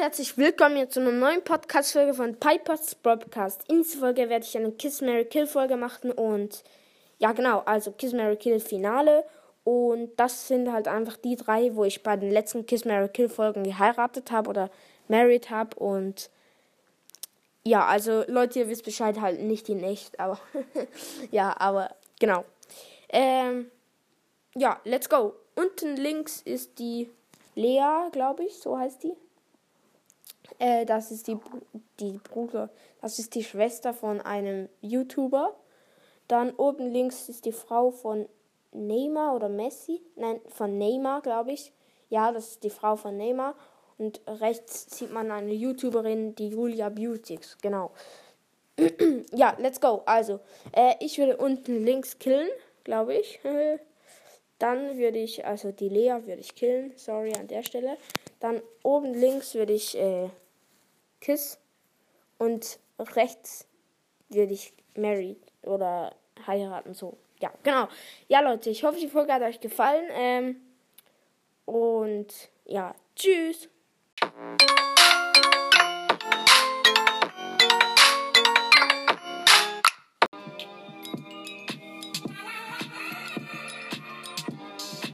herzlich willkommen hier zu einer neuen Podcast-Folge von Piper's Podcast. In dieser Folge werde ich eine Kiss Mary Kill Folge machen und ja, genau, also Kiss Mary Kill Finale. Und das sind halt einfach die drei, wo ich bei den letzten Kiss Mary Kill Folgen geheiratet habe oder married habe. Und ja, also Leute, ihr wisst Bescheid, halt nicht in echt, aber ja, aber genau. Ähm, ja, let's go. Unten links ist die Lea, glaube ich, so heißt die. Äh, das ist die, die Bruder, das ist die Schwester von einem YouTuber. Dann oben links ist die Frau von Neymar oder Messi. Nein, von Neymar, glaube ich. Ja, das ist die Frau von Neymar. Und rechts sieht man eine YouTuberin, die Julia Beautix. Genau. ja, let's go. Also, äh, ich würde unten links killen, glaube ich. Dann würde ich, also die Lea würde ich killen. Sorry an der Stelle. Dann oben links würde ich äh, Kiss. Und rechts würde ich married oder heiraten. So. Ja, genau. Ja, Leute, ich hoffe, die Folge hat euch gefallen. Ähm, und ja, tschüss.